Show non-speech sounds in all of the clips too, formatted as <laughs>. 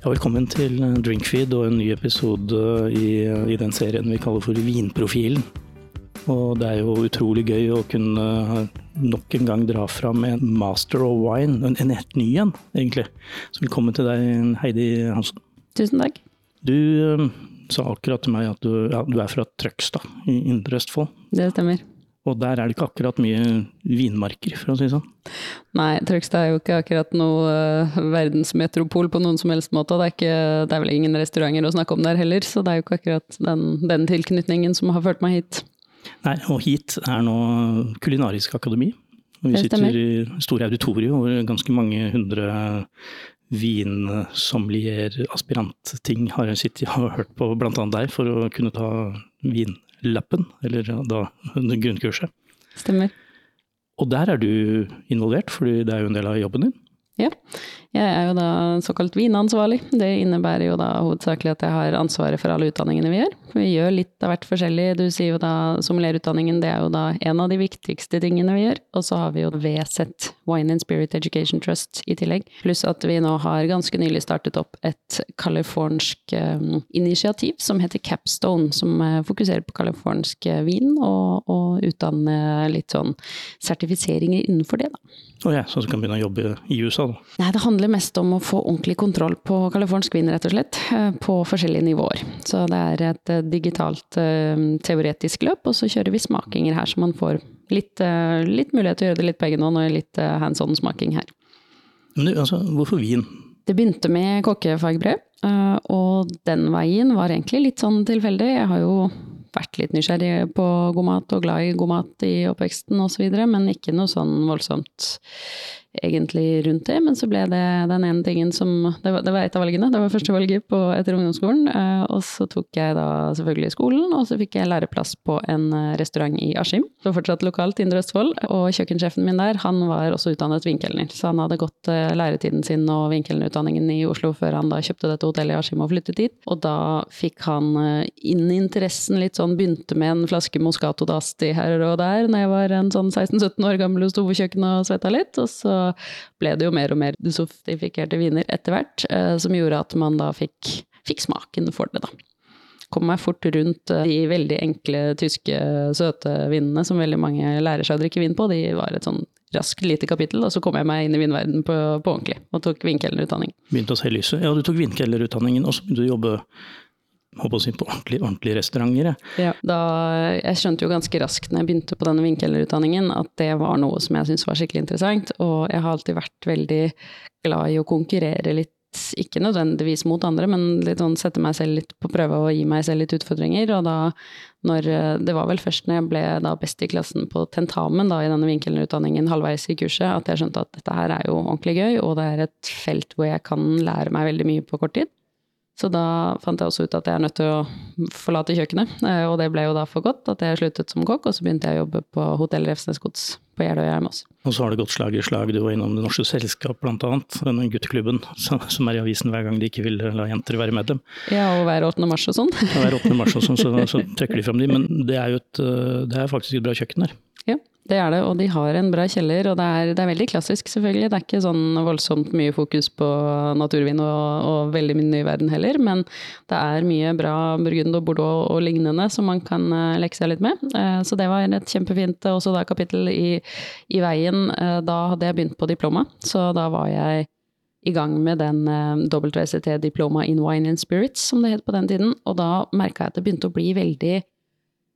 Ja, velkommen til Drinkfeed og en ny episode i, i, den serien vi kaller for Vinprofilen. Og det er jo utrolig gøy å kunne nok en gang dra fram en master of wine, en, en helt ny en, egentlig. Så velkommen til deg, Heidi Hansen. Tusen takk. Du um, sa akkurat til meg at du, ja, du er fra Trøgstad i Indre Østfold. Det stemmer. Og der er det ikke akkurat mye vinmarker, for å si det sånn. Nei, Trøgstad er jo ikke akkurat noe uh, verdensmetropol på noen som helst måte. Det er, ikke, det er vel ingen restauranter å snakke om der heller, så det er jo ikke akkurat den, den tilknytningen som har ført meg hit. Nei, og hit er nå Kulinarisk akademi. Vi sitter i store auditorium hvor ganske mange hundre vinsommelier, aspirantting har jeg sittet og hørt på bl.a. deg for å kunne ta vin lappen, eller da grunnkurset. Stemmer. Og der er du involvert, fordi det er jo en del av jobben din? Ja, jeg er jo da såkalt vinansvarlig. Det innebærer jo da hovedsakelig at jeg har ansvaret for alle utdanningene vi gjør. Vi gjør litt av hvert forskjellig. Du sier jo da sommelierutdanningen, det er jo da en av de viktigste tingene vi gjør. Og så har vi jo VZ, Wine and Spirit Education Trust, i tillegg. Pluss at vi nå har ganske nylig startet opp et californsk um, initiativ som heter Capstone, som uh, fokuserer på californsk uh, vin, og, og utdanne litt sånn sertifiseringer innenfor det, da. Å oh ja, så du kan begynne å jobbe i USA, da? Nei, det handler mest om å få ordentlig kontroll på californsk vin, rett og slett. Eh, på forskjellige nivåer. Så det er et eh, digitalt eh, teoretisk løp, og så kjører vi smakinger her, så man får litt, litt mulighet til å gjøre det litt på egen hånd, og litt hands on-smaking her. Men du, altså, hvorfor vin? Det begynte med kokkefagbrev, og den veien var egentlig litt sånn tilfeldig. Jeg har jo vært litt nysgjerrig på god mat og glad i god mat i oppveksten osv., men ikke noe sånn voldsomt egentlig rundt det, men så ble det den ene tingen som Det var, det var et av valgene, det var første valget på, etter ungdomsskolen. Eh, og så tok jeg da selvfølgelig skolen, og så fikk jeg læreplass på en eh, restaurant i Askim. Så fortsatt lokalt i Indre Østfold, og kjøkkensjefen min der, han var også utdannet vinkelner. Så han hadde gått eh, læretiden sin og vinkelnerutdanningen i Oslo før han da kjøpte dette hotellet i Askim og flyttet dit. Og da fikk han inn interessen litt sånn, begynte med en flaske Moscato d'Asti her og der når jeg var en sånn 16-17 år gammel og sto på kjøkkenet og svetta litt. og så ble det jo mer og mer sofistikerte viner etter hvert, eh, som gjorde at man da fikk, fikk smaken for det, da kom meg fort rundt eh, de veldig enkle tyske søte vinene som veldig mange lærer seg å drikke vin på. De var et sånn raskt lite kapittel, og så kom jeg meg inn i vinverdenen på, på ordentlig og tok vinkelnerutdanning. Begynte å se lyset. Ja, du tok vinkelnerutdanningen, og så begynte du å jobbe håper å si, på ordentlige, ordentlige restauranter. Ja, jeg skjønte jo ganske raskt når jeg begynte på denne vinkelutdanningen at det var noe som jeg syntes var skikkelig interessant. Og jeg har alltid vært veldig glad i å konkurrere litt, ikke nødvendigvis mot andre, men litt sånn sette meg selv litt på prøve og gi meg selv litt utfordringer. Og da når Det var vel først når jeg ble da best i klassen på tentamen da i denne vinkelutdanningen halvveis i kurset, at jeg skjønte at dette her er jo ordentlig gøy, og det er et felt hvor jeg kan lære meg veldig mye på kort tid. Så da fant jeg også ut at jeg er nødt til å forlate kjøkkenet, eh, og det ble jo da for godt at jeg sluttet som kokk, og så begynte jeg å jobbe på Hotell Refsnes Gods på Jeløya i Moss. Og så har det gått slag i slag, du var innom Det Norske Selskap annet, denne gutteklubben som er i avisen hver gang de ikke vil la jenter være medlem. Ja, og hver 8. mars og sånn. Ja, hver 8. mars og sånn, så, så <laughs> trekker de fram de, men det er jo et, eh, det er faktisk et bra kjøkken der. Det er det, og de har en bra kjeller. Og det er, det er, veldig klassisk, selvfølgelig. Det er ikke sånn voldsomt mye fokus på naturvin og, og veldig mye ny verden heller, men det er mye bra Burgund og Bordeaux og lignende som man kan uh, leke seg litt med. Uh, så det var et kjempefint uh, også da, kapittel i, i veien. da hadde jeg begynt på diploma, så da var jeg i gang med den WCT Diploma in Wine and Spirits, som det het på den tiden. Og da merka jeg at det begynte å bli veldig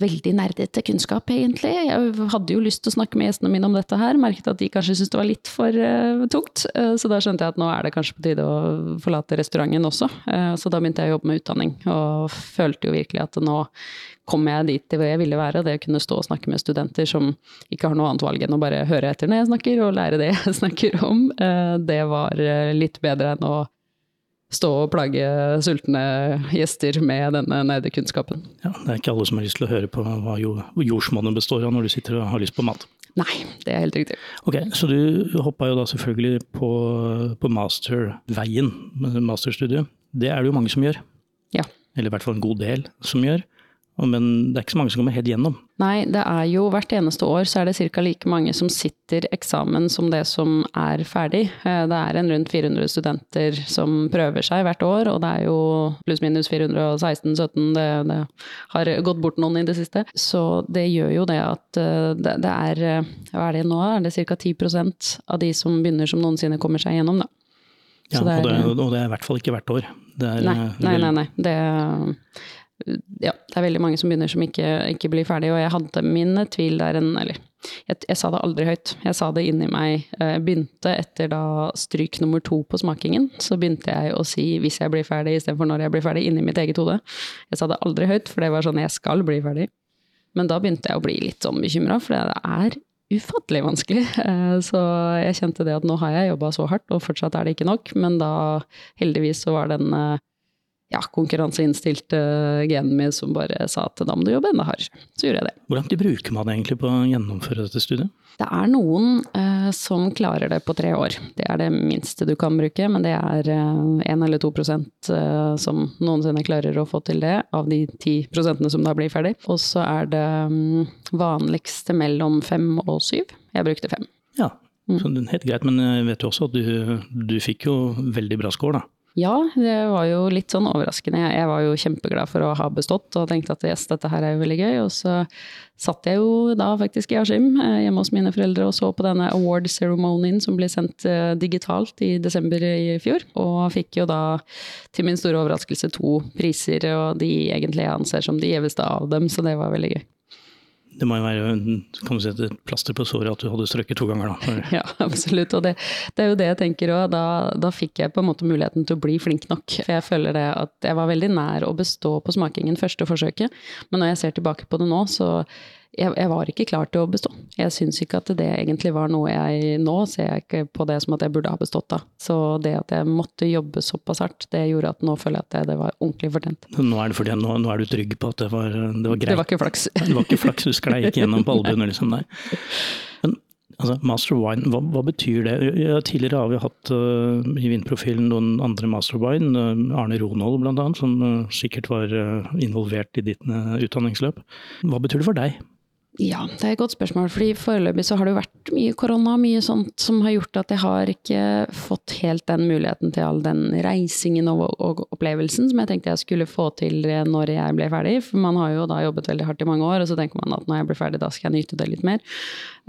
veldig nerdete kunnskap, egentlig. Jeg hadde jo lyst til å snakke med gjestene mine om dette her, merket at de kanskje syntes det var litt for uh, tungt. Uh, så da skjønte jeg at nå er det kanskje på tide å forlate restauranten også. Uh, så da begynte jeg å jobbe med utdanning, og følte jo virkelig at nå kom jeg dit til hvor jeg ville være. Det å kunne stå og snakke med studenter som ikke har noe annet valg enn å bare høre etter når jeg snakker, og lære det jeg <laughs> snakker om, det var litt bedre enn å stå og plage sultne gjester med denne nerdekunnskapen. Ja, det er ikke alle som har lyst til å høre på hva jordsmonnet består av når du sitter og har lyst på mat. Nei, det er helt riktig. Ok, Så du hoppa jo da selvfølgelig på, på masterveien, masterstudiet. Det er det jo mange som gjør. Ja. Eller i hvert fall en god del som gjør. Men det er ikke så mange som kommer helt gjennom. Nei, det er jo hvert eneste år så er det ca. like mange som sitter eksamen som det som er ferdig. Eh, det er en rundt 400 studenter som prøver seg hvert år, og det er jo pluss-minus 416-17. Det, det, har gått bort noen i det siste. Så det gjør jo det at eh, det, det er Hva er det nå? Er det ca. 10% av de som begynner som noensinne kommer seg gjennom, da. Ja, det er, og, det, og, det, er i hvert fall ikke hvert år. Er, nei, nei, nei, nei. Det, ja, det er veldig mange som begynner som ikke, ikke blir ferdig, og jeg hadde mine tvil der en Eller jeg, jeg, sa det aldri høyt. Jeg sa det inni meg. Jeg eh, begynte etter da stryk nummer to på smakingen, så begynte jeg å si 'hvis jeg blir ferdig' istedenfor 'når jeg blir ferdig', inni mitt eget hode. Jeg sa det aldri høyt, for det var sånn 'jeg skal bli ferdig'. Men da begynte jeg å bli litt sånn bekymra, for det er ufattelig vanskelig. <laughs> Eh, så jeg kjente det at nå har jeg jobba så hardt, og fortsatt er det ikke nok. Men da, heldigvis, så var den eh, ja, konkurranseinnstilte genen min som bare sa at da må du jobbe enda hardere. Så gjorde jeg det. Hvordan de bruker man egentlig på å gjennomføre dette studiet? Det er noen eh, som klarer det på tre år. Det er det minste du kan bruke, men det er én eh, eller to prosent eh, som noensinne klarer å få til det, av de ti prosentene som da blir ferdig. Og så er det um, vanligste mellom fem og syv. Jeg brukte fem. Ja, mm. så det er helt greit, men jeg vet jo også at du, du fikk jo veldig bra score, da. Ja, det var jo litt sånn overraskende. Jeg var jo kjempeglad for å ha bestått og tenkte at yes, dette her er jo veldig gøy. Og så satt jeg jo da faktisk i Askim eh, hjemme hos mine foreldre og så på denne award ceremonien som ble sendt eh, digitalt i desember i fjor. Og fikk jo da til min store overraskelse to priser, og de egentlig jeg anser som de gjeveste av dem, så det var veldig gøy det må jo være kan du si, et plaster på såret at du hadde strøkket to ganger, da. <laughs> Ja, absolutt. Og det, det, er jo det jeg tenker òg. Da, da, fikk jeg på en måte muligheten til å bli flink nok. For jeg føler det at jeg var veldig nær å bestå på smakingen første forsøket. Men når jeg ser tilbake på det nå, så jeg, jeg, var ikke klar til å bestå. Jeg syns ikke at det egentlig var noe jeg Nå ser jeg ikke på det som at jeg burde ha bestått av. Så det at jeg måtte jobbe såpass hardt, det gjorde at nå føler jeg at det, det var ordentlig fortjent. Nå er, det fordi, nå, nå er du trygg på at det var, det var greit? Det var ikke flaks. <laughs> det var ikke flaks, du sklei ikke gjennom på albuene, liksom. Nei. Men altså, Master Wine, hva, hva, betyr det? Ja, tidligere har vi hatt uh, i Vindprofilen noen andre Master Wine, uh, Arne Ronhold bl.a., som uh, sikkert var involvert i ditt utdanningsløp. Hva betyr det for deg? Ja, det er et godt spørsmål. fordi Foreløpig så har det jo vært mye korona, mye sånt som har gjort at jeg har ikke fått helt den muligheten til all den reisingen og, og opplevelsen som jeg tenkte jeg skulle få til når jeg ble ferdig. For man har jo da jobbet veldig hardt i mange år, og så tenker man at når jeg blir ferdig, da skal jeg nyte det litt mer.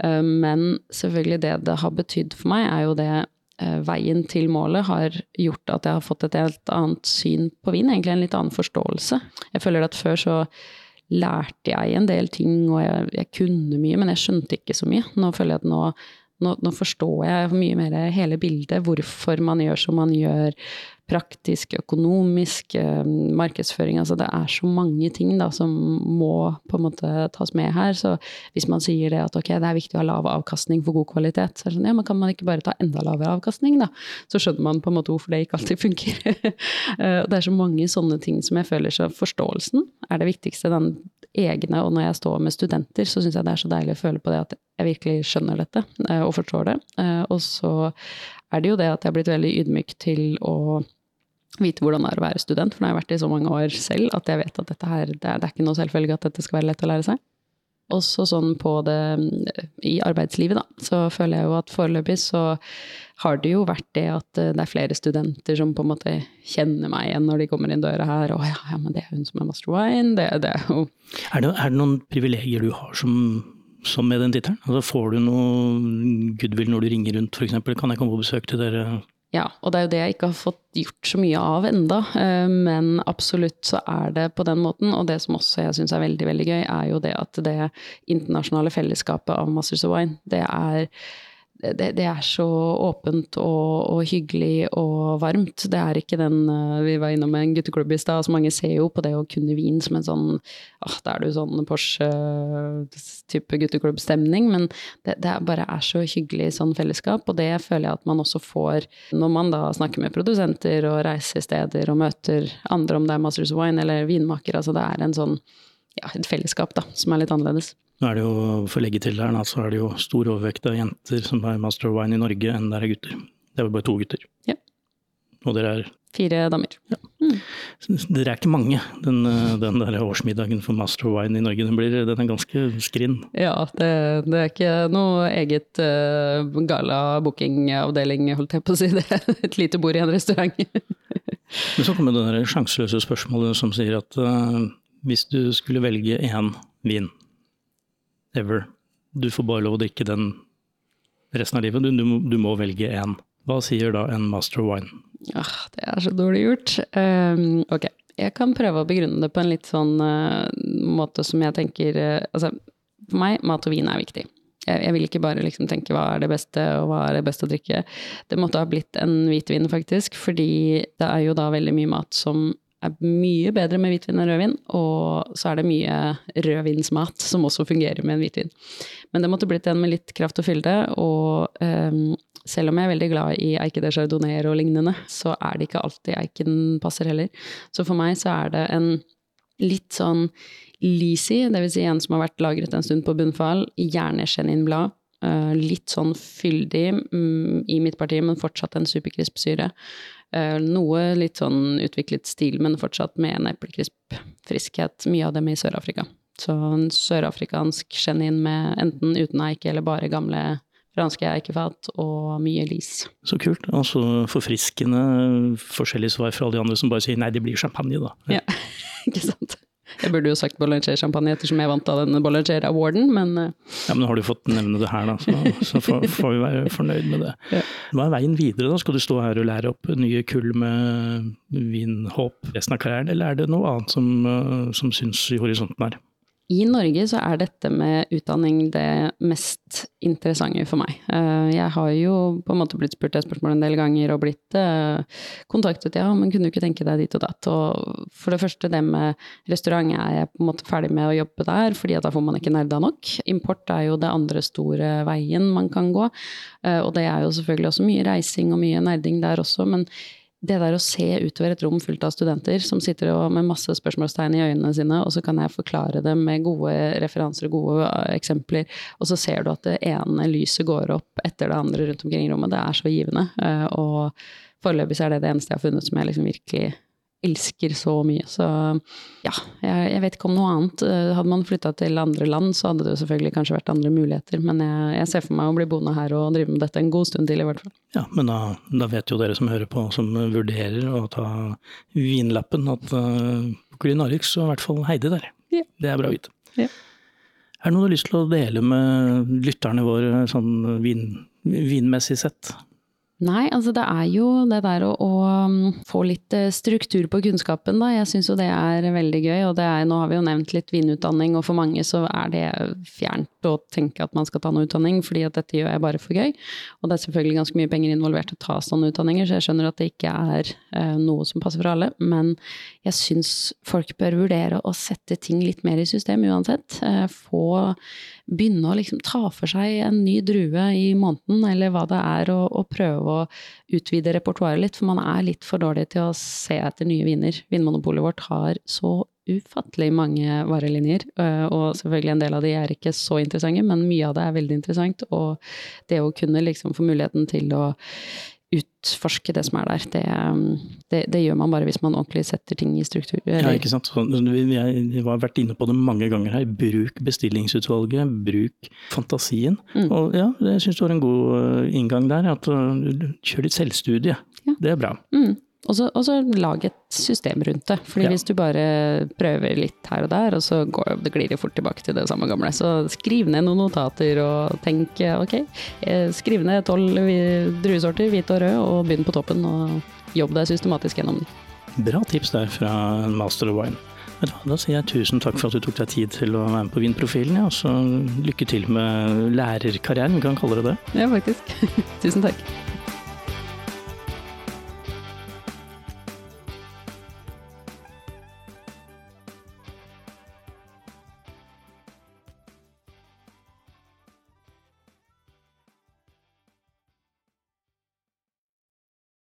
Eh, men selvfølgelig det det har betydd for meg, er jo det eh, veien til målet har gjort at jeg har fått et helt annet syn på vin, egentlig en litt annen forståelse. Jeg føler at før så lærte jeg en del ting, og jeg, jeg, kunne mye, men jeg skjønte ikke så mye. Nå føler jeg at nå, nå, nå forstår jeg mye mer hele bildet, hvorfor man gjør som man gjør, praktisk, økonomisk, eh, markedsføring. Altså det er så mange ting da, som må på en måte tas med her. Så hvis man sier det at ok, det er viktig å ha lav avkastning for god kvalitet, så er det sånn ja, men kan man ikke bare ta enda lavere avkastning, da? Så skjønner man på en måte hvorfor det ikke alltid funker. <laughs> Eh, det er så mange sånne ting som jeg føler så forståelsen er det viktigste. Den egne, og når jeg står med studenter, så syns jeg det er så deilig å føle på det at jeg virkelig skjønner dette eh, og forstår det. Og så er det jo det at jeg har blitt veldig ydmyk til å vite hvordan det er å være student, for nå har jeg vært i så mange år selv at jeg vet at dette her, det er, det er ikke noe selvfølge at dette skal være lett å lære seg. Også sånn på det i arbeidslivet, da, så føler jeg jo at foreløpig så har det jo vært det at eh, det er flere studenter som på en måte kjenner meg igjen når de kommer inn døra her. 'Å ja, ja men det er hun som er master wine', det, det er jo er det, er det noen privilegier du har som som med den tittelen? Altså, får du noe goodwill når du ringer rundt f.eks.? Kan jeg komme på besøk til dere ja, og det er jo det jeg ikke har fått gjort så mye av enda, eh, men absolutt så er det på den måten. Og det som også jeg syns er veldig, veldig gøy, er jo det at det internasjonale fellesskapet av Masters of Wine, det er det, det, er så åpent og, og, hyggelig og varmt. Det er ikke den uh, Vi var innom en gutteklubb i stad, så mange ser jo på det å kunne vin som en sånn ah, Da er du sånn Porsche-type gutteklubbstemning, men det, det bare er så hyggelig sånn fellesskap, og det føler jeg at man også får når man da snakker med produsenter og reiser steder og møter andre, om det er Masters of Wine eller vinmaker. Altså det er en sånn ja, et fellesskap da, som er litt annerledes. Nå er det jo, For å legge til her, så er det jo stor overvekt av jenter som er master of wine i Norge, enn det er gutter. Det er jo bare to gutter. Ja. Og dere er Fire damer. Ja. Mm. Dere er ikke mange, den, den der årsmiddagen for Master of Wine i Norge. Den, blir, den er ganske skrinn. Ja, det, det, er ikke noe eget uh, gala-bookingavdeling, holdt jeg på å si. <laughs> Det er et lite bord i en restaurant. <laughs> Men så kommer det der sjanseløse spørsmålet som sier at uh, hvis du skulle velge én vin ever, du får bare lov å drikke den resten av livet, du, du, du må velge én. Hva sier da en master wine? Ah, det er så dårlig gjort. Um, ok, jeg kan prøve å begrunne det på en litt sånn uh, måte som jeg tenker uh, Altså, for meg, mat og vin er viktig. Jeg, vil ikke bare liksom tenke hva er det beste, og hva er det beste å drikke. Det måtte ha blitt en hvitvin, faktisk, fordi det er jo da veldig mye mat som er mye bedre med hvitvin enn rødvin, og så er det mye rødvinsmat som også fungerer med en hvitvin. Men det måtte blitt en med litt kraft og fylde, og um, selv om jeg er veldig glad i Eike de Chardonnay og lignende, så er det ikke alltid Eiken passer heller. Så for meg så er det en litt sånn leasy, dvs. Si en som har vært lagret en stund på bunnfall, gjerne cheninblad. Uh, litt sånn fyldig um, i parti, men fortsatt en superkrispsyre. Uh, noe litt sånn utviklet stil, men fortsatt med en eplekrisp-friskhet. Mye av dem i Sør-Afrika. Så en sørafrikansk chenin med enten uten eike eller bare gamle franske eikefat og mye lis. Så kult. Altså forfriskende forskjellig svar fra alle de andre som bare sier nei, det blir champagne, da. Ja. <laughs> Jeg burde jo sagt Bollinger-champagne ettersom jeg vant av denne Bollinger-awarden, men uh... Ja, men har du fått nevne det her, da, så, så får, får, vi være fornøyd med det. Ja. Hva er veien videre, da? Skal du stå her og lære opp nye kull med vinhåp resten av karrieren, eller er det noe annet som, uh, som syns i horisonten her? I Norge så er dette med utdanning det mest interessante for meg. Eh, jeg har jo på en måte blitt spurt det spørsmålet en del ganger og blitt eh, kontaktet, ja, men kunne du ikke tenke deg dit og datt? Og for det første, det med restaurant er jeg på en måte ferdig med å jobbe der, fordi da får man ikke nerda nok. Import er jo det andre store veien man kan gå, eh, og det er jo selvfølgelig også mye reising og mye nerding der også, men det der å se utover et rom fullt av studenter som sitter med masse spørsmålstegn i øynene sine, og så kan jeg forklare dem med gode referanser og gode uh, eksempler, og så ser du at det ene lyset går opp etter det andre rundt omkring i rommet. Det er så givende. Uh, og foreløpig så er det det eneste jeg har funnet som jeg liksom virkelig elsker så mye. Så ja, jeg, jeg, vet ikke om noe annet. Eh, hadde man flytta til andre land, så hadde det jo selvfølgelig kanskje vært andre muligheter. Men jeg, jeg, ser for meg å bli boende her og drive med dette en god stund til, i hvert fall. Ja, men da, da vet jo dere som hører på, som vurderer å ta vinlappen, at uh, Kulinarix og i hvert fall Heidi der. Ja. Det er bra å vite. Ja. Er det noe du har lyst til å dele med lytterne våre sånn vin, vinmessig sett? Nei, altså det er jo det der å, å um, få litt eh, struktur på kunnskapen, da. Jeg syns jo det er veldig gøy. Og er, nå har vi jo nevnt litt vinutdanning, og for mange så er det fjernt å tenke at man skal ta noe utdanning, fordi at dette gjør jeg bare for gøy. Og det er selvfølgelig ganske mye penger involvert å ta sånne utdanninger, så jeg skjønner at det ikke er eh, noe som passer for alle. Men jeg syns folk bør vurdere å sette ting litt mer i system uansett. Eh, få begynne å liksom ta for seg en ny drue i måneden, eller hva det er, og, og prøve å utvide repertoaret litt. For man er litt for dårlig til å se etter nye viner. Vinmonopolet vårt har så ufattelig mange varelinjer, øh, og selvfølgelig en del av de er ikke så interessante, men mye av det er veldig interessant. Og det å kunne liksom få muligheten til å utforske det som er der. Det, det, det, gjør man bare hvis man ordentlig setter ting i struktur. Eller? Ja, ikke sant. Vi har vært inne på det mange ganger her. Bruk bestillingsutvalget, bruk fantasien. Mm. Og ja, jeg syns du har en god øh, inngang der. At uh, kjør litt selvstudie. Ja. Det er bra. Mm. Og så, og så lag et system rundt det. Fordi ja. hvis du bare prøver litt her og der, og så går, det glir det fort tilbake til det samme gamle. Så skriv ned noen notater og tenk ok, eh, skriv ned tolv druesorter, hvite og røde, og begynn på toppen. Og jobb deg systematisk gjennom dem. Bra tips der fra Master of Wine. Da sier jeg tusen takk for at du tok deg tid til å være med på Vinprofilen. Ja, og så lykke til med lærerkarrieren, vi kan kalle det det. Ja, faktisk. <laughs> tusen takk.